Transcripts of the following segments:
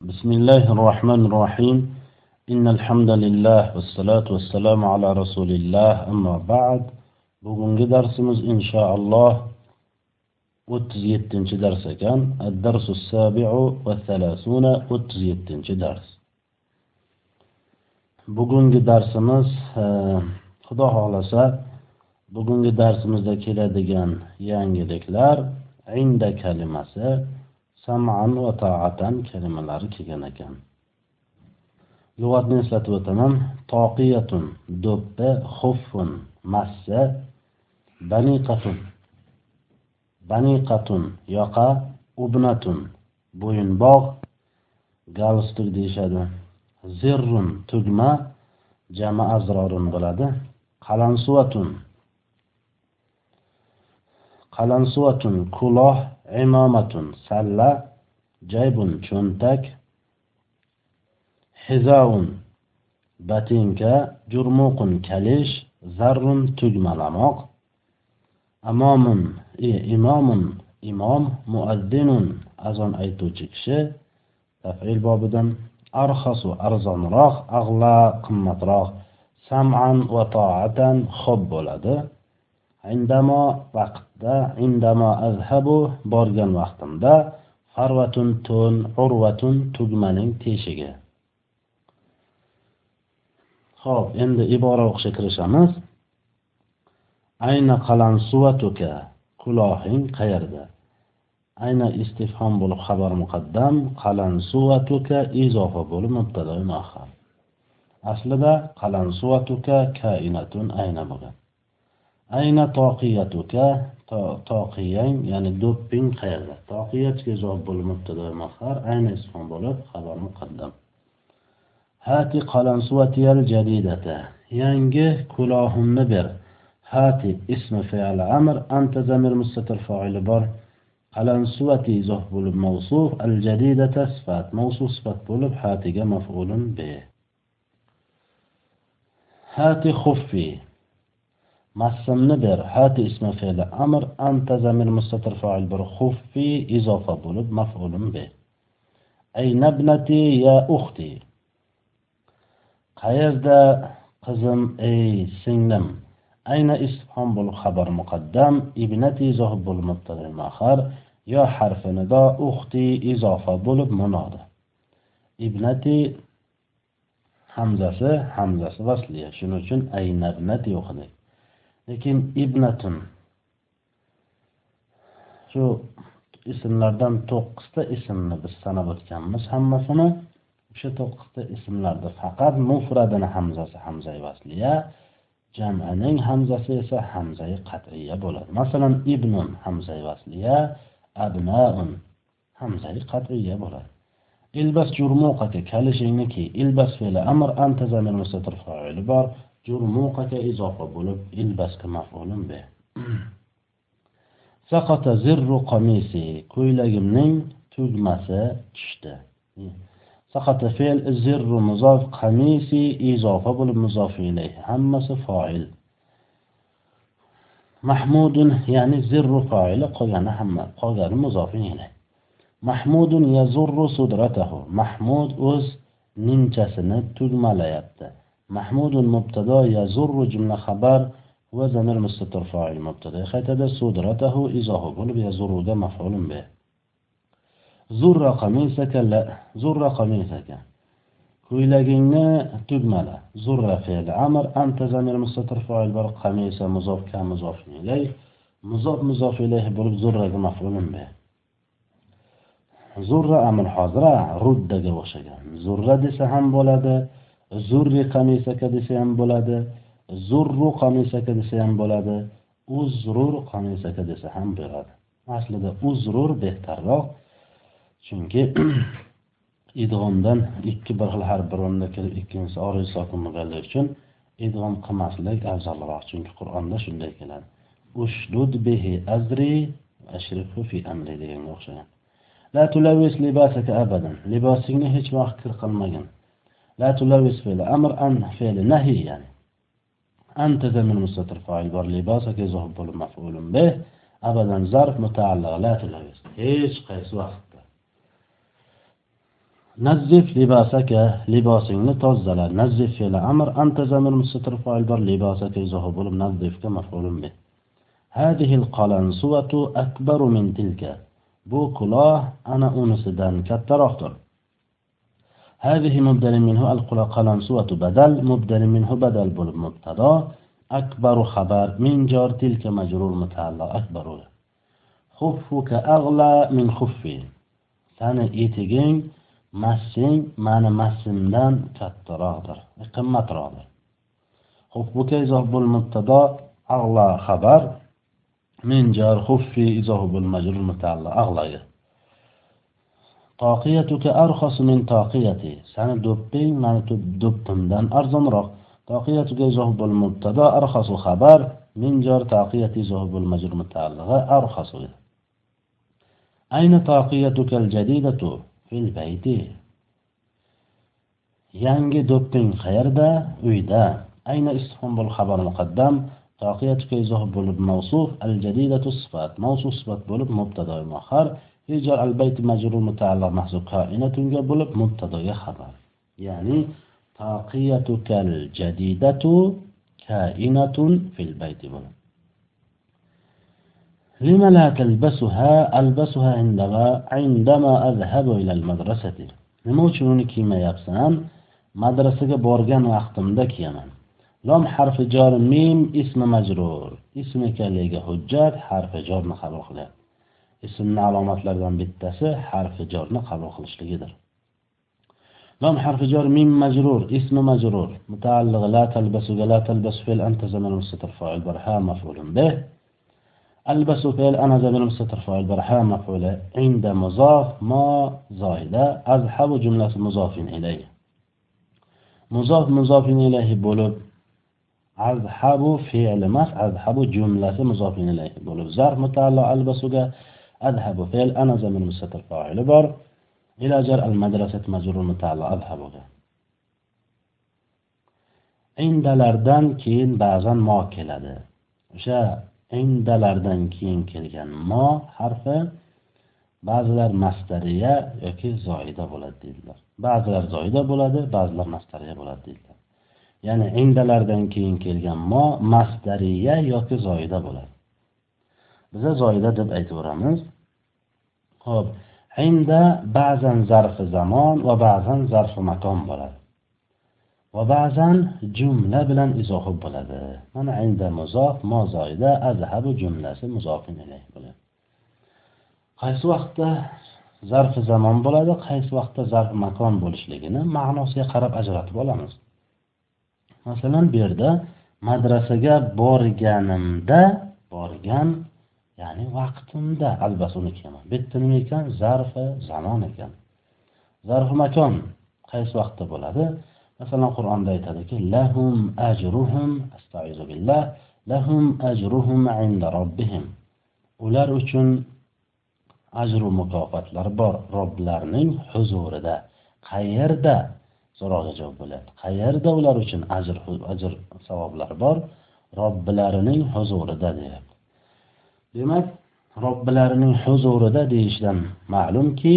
بسم الله الرحمن الرحيم إن الحمد لله والصلاة والسلام على رسول الله أما بعد bugungi darsimiz inshaalloh o'ttiz yettinchi dars ekan addarsu sabiu va salasuna o'ttiz yettinchi dars bugungi darsimiz e, xudo xohlasa bugungi darsimizda keladigan yangiliklar inda kalimasi sam'an va ta'atan kalimalari kelgan ekan. Lug'atni eslatib o'taman. Toqiyatun do'ppi xuffun massa baniqatun. Baniqatun yoqa ubnatun bo'yinbog' galstuk deyishadi. Zirrun tugma jama azrorun bo'ladi. Qalansuvatun qalansuvatun kuloh imomatun salla jaybun cho'ntak hizaun batinka jurmuqun kalish zarrun tugmalamoq amomun e, imomun imom muaddinun azon aytuvchi kishi tafil bobidan arxasu arzonroq ag'la qimmatroq sam'an va toatan xob bo'ladi. Indamo vaqtda indamo azhabu borgan vaqtimda farvatun to'n urvatun tugmaning teshigi ho'p endi ibora o'qishga kirishamiz. Ayna qalan suvatuka kulohing qayerda? Ayna istifhom bo'lib xabar muqaddam qalan suvatuka izofa bo'lib mubtado muahhar aslida qalan suvatuka kainatun ayna bo'lgan. ayna toqiyatuka? Toqiyang ya'ni do'pping qayerda? Toqiyatga izoh bo'lib mubtado mahar ayna ismon bo'lib xabar muqaddam. Hati qalansuvatiyal jadidata. Yangi kulohimni ber. Hati ismi fe'l amr anta zamir mustatir foili bor. Qalansuvati izoh bo'lib mavsuf al jadidata sifat mavsuf sifat bo'lib hatiga maf'ulun bi hati xuffi. masmni ber. Hati ismi fe'li amr anta zamir mustatir fa'il bir xuffi izofa bo'lib maf'ulun be. Ayna nabnati ya uxti. Qayerda qizim ey singlim? Ayna istifhom bul xabar muqaddam ibnati izof bul mubtada mahar yo harfi nido uxti izofa bo'lib munoda ibnati hamzasi hamzasi vasliya. Shuning uchun ayna ibnati o'qidik lekin ibnatun shu ismlardan to'qqizta ismni biz sanab o'tganmiz. Hammasini o'sha to'qqizta ismlarda faqat mufradini hamzasi hamzai vasliya jamaning hamzasi esa hamzai qat'iya bo'ladi. Masalan ibnun hamzai vasliya abnaun hamzai qat'iya bo'ladi. Ilbas jurmuqaka kalishingniki ilbas fe'li amr anta zamir mustatir fa'ili bor. jurmuqaka izofa bo'lib ilbasga maf'ulun be saqata zirru qamisi ko'ylagimning tugmasi tushdi سقط فعل الزر مضاف قميصي إضافة بالمضاف إليه همس فاعل محمود يعني الزر فاعل قال هم قال مضاف إليه محمود يزر صدرته محمود أز نينچasini tugmalayapti محمود المبتدا يزر جمله خبر و مستتر فاعل مبتدا خطبه صدرته إذا هو بيزر ده مفعول به. زر رقمين سكن لا زر رقمين سكن كويلاجين تجملة زر في العمر أنت زمير مستتر فاعل برق خميسة مضاف كام مضاف إليه. مضاف مضاف إليه برق زر مفعول به. زر أمر حاضرة رد دجا وشجع زر دسهم بولده. Zurri qamisaka desa ham bo'ladi zurru qamisaka desa ham bo'ladi uzrur qamisaka desa ham bo'ladi. Aslida uzrur behtarroq chunki idg'omdan ikki bir xil harf bir o'rinda kelib ikkinchisi oriy sokin bo'lganligi uchun idg'om qilmaslik afzalroq chunki qur'onda shunday keladi. Ushdud bihi azri ashrifhu fi amri deganga o'xshagan. La tulavis libasaka abadan. Libosingni hech vaqt kir qilmagin. لا تلوث فعل أمر أن فعل نهي يعني. أنت ضمن مستتر فاعل بار لباسك يزهب مفعول به. أبدا ظرف متعلق لا تلوث. هيش قيس وقت. نزف لباسك لباسين لتوزل نزف فعل أمر أنت زمن مستتر فاعل بر لباسك يزهب نظفك مفعول به. هذه القلنسوة أكبر من تلك. بو كلاه أنا أنسدان كترختر هذه مبدل منه القل قلم سوة بدل مبدل منه بدل بالمبتدا أكبر خبر من جار تلك مجرور متعلق أكبر خفك أغلى من خفي سنة إيتيجين مسين معنى مسمدن كالتراغدر قمة راغدر خفك إضافة بالمبتدا أغلى خبر من جار خفي إضافة بالمجرور متعلق أغلى. Ag'laga toqiyatuka arxasu min toqiyati sani do'pping mani do'ppimdan arzonroq toqiyatuka izoh bo'l mubtado arxasu xabar min jar toqiyati izoh bo'l majrur mutalla arxasu ayna toqiyatukal jadidatu fil bayti yangi do'pping qayerda uyda ayna istifhom bo'l xabar muqaddam toqiyatuka izoh bo'lib mavsuf al jadidatu sifat mavsuf sifat bo'lib mubtado muaxar hijar al bayt majrur mutaalliq mahzuf kainatunga bo'lib mubtadoga xabar ya'ni toqiyatukal jadidatu kainatun fil bayti bo'lib لم لا تلبسها ألبسها عندما عندما أذهب إلى المدرسة nima uchun uni kiymayapsan madrasaga borgan vaqtimda kiyaman lom harfi jor mim ismi majrur ism ekanligiga hujjat harfi jorni qabul qilyapti ismni alomatlaridan bittasi harfi jorni qabul qilishligidir لام حرف جر ميم مجرور اسم مجرور متعلق لا تلبس لا تلبس في أنت زمن مستتر فاعل برها مفعول به البس فعل أنا زمن مستتر فاعل برها مفعول عند مضاف ما زائدة أذهب جملة مضاف إليه مضاف مضاف إليه بولب أذهب فعل مس أذهب جملة مضاف إليه بولب ظرف متعلق البسوga أذهب فعل أنا زمن مستتر فاعل بار إلى جر المدرسة مجرور متعلق أذهبga indalardan keyin ba'zan mo keladi o'sha indalardan keyin kelgan mo harfi ba'zilar mastariya yoki zoida bo'ladi deydilar ba'zilar zoida bo'ladi ba'zilar mastariya bo'ladi deydilar ya'ni indalardan keyin kelgan mo mastariya yoki zoida bo'ladi biza zoida deb aytaveramiz ho'p inda ba'zan zarfi zamon va ba'zan zarfi makon bo'ladi. Va ba'zan jumla bilan izohi bo'ladi. Mana inda muzof mozoida azhabu jumlasi muzofin ilayh bo'ladi. Qaysi vaqtda zarfi zamon bo'ladi qaysi vaqtda zarf makon bo'lishligini ma'nosiga qarab ajratib olamiz. Masalan bu yerda madrasaga borganimda borgan ya'ni vaqtimda. Albatta uni bitta nima ekan zarfi zamon ekan. Zarfi makon qaysi vaqtda bo'ladi? Masalan qur'onda aytadiki lahum ajruhum astaizu billah lahum ajruhum inda robbihim. Ular uchun ajru mukofotlar bor robblarining huzurida. Qayerda? So'roqga javob bo'ladi qayerda ular uchun ajr ajr savoblar bor? Robbilarining huzurida deyapti. Demak robbilarining huzurida deyishdan ma'lumki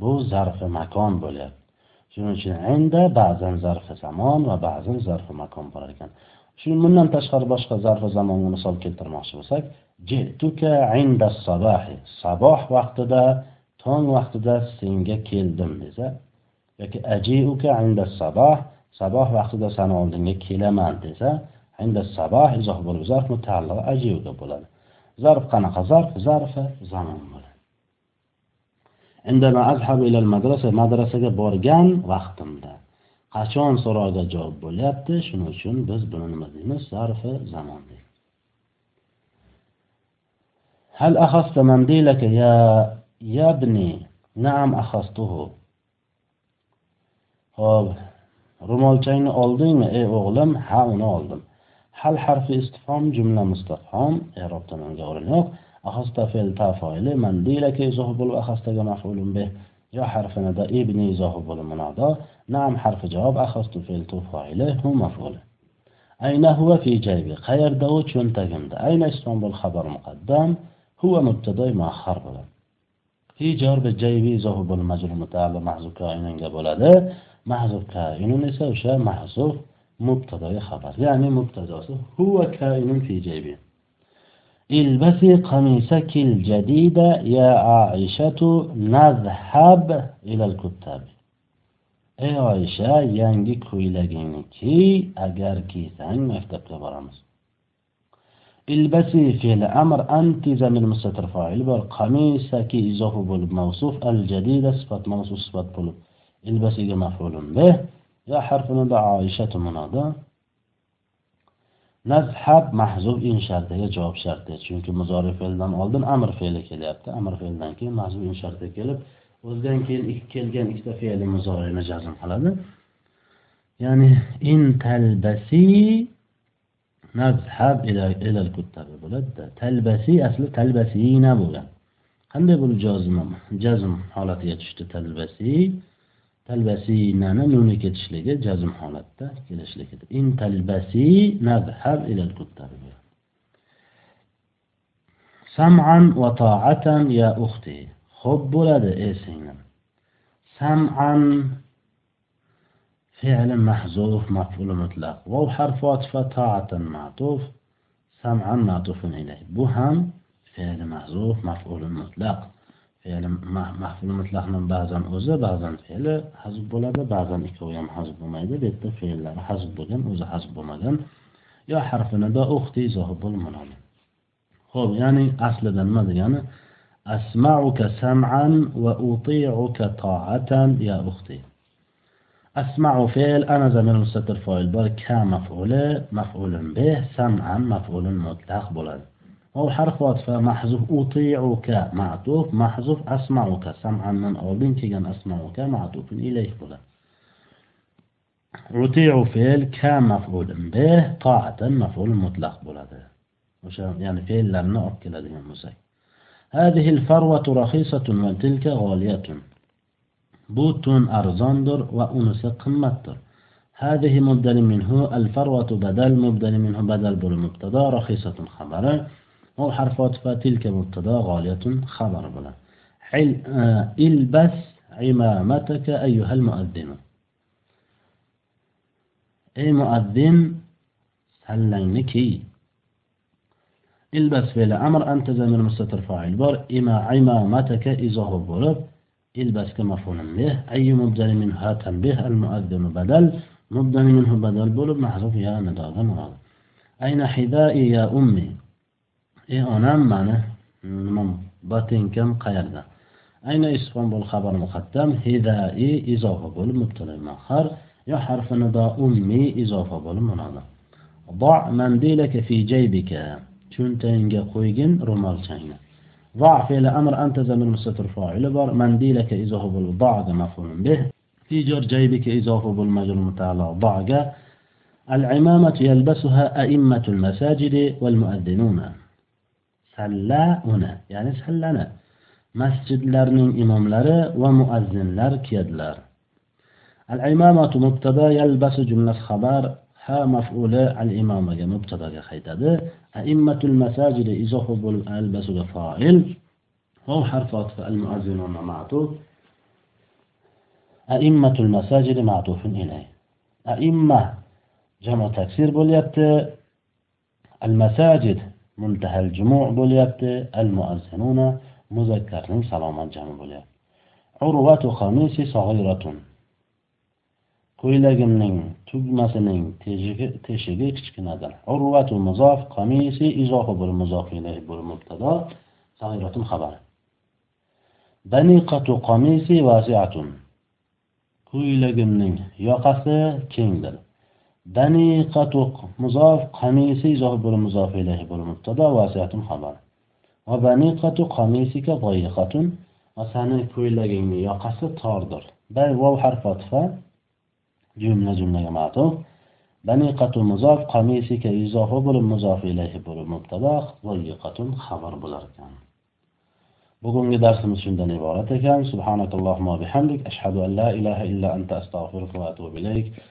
bu zarfi makon bo'lyapti. Shuning uchun inda ba'zan zarfi zamon va ba'zan zarfi makon bo'lar ekan. Shu bundan tashqari boshqa zarfi zamonga misol keltirmoqchi bo'lsak jituka inda sabahi saboh vaqtida tong vaqtida senga keldim desa yoki ajiuka inda saboh saboh vaqtida sani oldingga kelaman desa inda saboh izoh bo'lib zarf mutaalliq ajiuga bo'ladi zarf qanaqa zarf zarfi zamon bo'ladi indama azhabu ilal madrasa madrasaga borgan vaqtimda qachon so'roqga javob bo'lyapti shuning uchun biz buni nima deymiz zarfi zamon deymiz هل أخذت منديلك يا يا ابني نعم أخذته ho'p ro'molchangni oldingmi ey o'g'lim ha uni oldim Hal harfi istifhom jumla mustafhom i'robdan unga o'rin yo'q أخذت فعل تافعيل منديلك يزهب أخذتك مفعول به. يا حرف ندى ابني يزهب المنادى نعم حرف جواب أخذت فعل تفاعله هو مفعول أين هو في جيبي خير دو چونتگمده أين اسم بالخبر مقدم؟ هو مبتدأ مؤخر بلد hijor bi jaybi izohi bo'l majrur mutaalliq mahzuf koinunga bo'ladi mahzuf koinun esa o'sha mahzuf مبتدا خبر. يعني مبتدا هو كائن في جيبه البسي قميصك الجديد يا عائشة نذهب إلى الكتاب أي عائشة yangi ko'ylagingni kiy agar kiysang maktabga boramiz البسي في الأمر أنت زمن مستتر فاعل بر قميصك إضافة بالموصوف الجديد الجديدة صفة موصوف صفة بولب البسي مفعول به bih ya harfini da oishatu nazhab mahzub in shartiga javob sharti chunki muzori fe'ldan oldin amr fe'li kelyapti. Amr fe'ldan keyin mahzub in sharti kelib o'zidan keyin kelgan ikkita fe'li muzorini jazm qiladi. Ya'ni in talbasi nazhab ila kuttabi bo'ladida talbasi asli talbasina bo'lgan. Qanday bo'lib jazm jazm holatiga tushdi talbasi? talbasinani nuni ketishligi jazm holatda kelishligi in talbasi nazhab ila kuttabi sam'an va ta'atan ya ukhti xo'p bo'ladi ey singlim sam'an فعل محذوف مفعول مطلق واو حرف عطف طاعة معطوف سمعا معطوف إليه بهم فعل محذوف مفعول مطلق fe'li mahful mutlaqni ba'zan o'zi ba'zan fe'li hazb bo'ladi ba'zan ikkovi ham hazb bo'lmaydi bu yerda fe'llari hazb bo'lgan o'zi hazb bo'lmagan yo harfinida uxti izohi bo'lmaydi ho'p ya'ni aslida nima degani asmauka sam'an va uti'uka ta'atan ya uxti أسمع فعل أنا زمير مستتر فاعل بار كمفعول مفعول به سمعا مفعول مطلق بولد أو حرف عطف محذوف أطيعك معطوف محذوف أسمعك سمعا من أولين كيغان أسمعك معطوف إليه بولا أطيع فعل كمفعول به طاعة مفعول مطلق بولا يعني فعل لم نأكل هذه المساك هذه الفروة رخيصة وتلك غالية. بوت أرزاندر وأنس قمتر. هذه مبدل منه الفروة بدل مبدل منه بدل بالمبتدا رخيصة خبره أو حرف عطف تلك مبتدا غالية خبر بلا آه البس عمامتك أيها المؤذن. أي مؤذن سلينك. البس فعل أمر أنت زمن مستتر فاعل بار. إما عمامتك إذا هو بولب البس كمفعول به. أي مبدل منها تنبيه المؤذن بدل. مبدل منه بدل بولب محذوف يا نداغا أين حذائي يا أمي؟ Ey onam mani botinkam qayerda ayna isfon xabar muqaddam hidai izofa bo'lib mubtalo muahhar yo harfi nido ummi izofa bo'lib munoda ضع منديلك في جيبك cho'ntagingga qo'ygin ro'molchangni ضع فعل أمر أنت زمن مستتر فاعل بار منديلك إضافة بالضع مفعول به في جر جيبك إضافة بالمجر متعلق ضعك العمامة يلبسها أئمة المساجد والمؤذنون sallauna ya'ni sallana masjidlarning imomlari va muazzinlar kiyadilar al imomatu mubtada yalbasu jumlasi xabar ha maf'uli al imomaga mubtadoga qaytadi aimmatul masajid izohu bo'lib albasuga fa'il هو حرف عطف المؤذنون معطوف أئمة المساجد معطوف إليه أئمة جمع تكسير بوليبت المساجد muntahal jumu bo'lyapti. Al muazzinuna muzakkarning salomat jami bo'lyapti. Urvatu qamisi sag'iratun ko'ylagimning tugmasining teshigi kichkinadir. Urvatu muzof qamisi izofi bir muzof ilayhi bir mubtado. Sag'iratun xabar baniqatu qamisi vasi'atun. Ko'ylagimning yoqasi kengdir. daniqatuq muzof qamisi izoh bo'lib muzof ilayhi bo'lib mubtado vasiyatun xabar. Va bani baniqatu qamisika boyiqatun va sani ko'ylagingni yoqasi tordir. Bay vov harf fotiha jumla jumlaga matuf. Baniqatu muzof qamisika izohi bo'lib muzof ilayhi bo'lib mubtado boyiqatun xabar bo'lar ekan. Bugungi darsimiz shundan iborat ekan. Subhanakallohumma bihamdik. Ashhadu an la ilaha illa anta astag'firuka va atubu ilayk.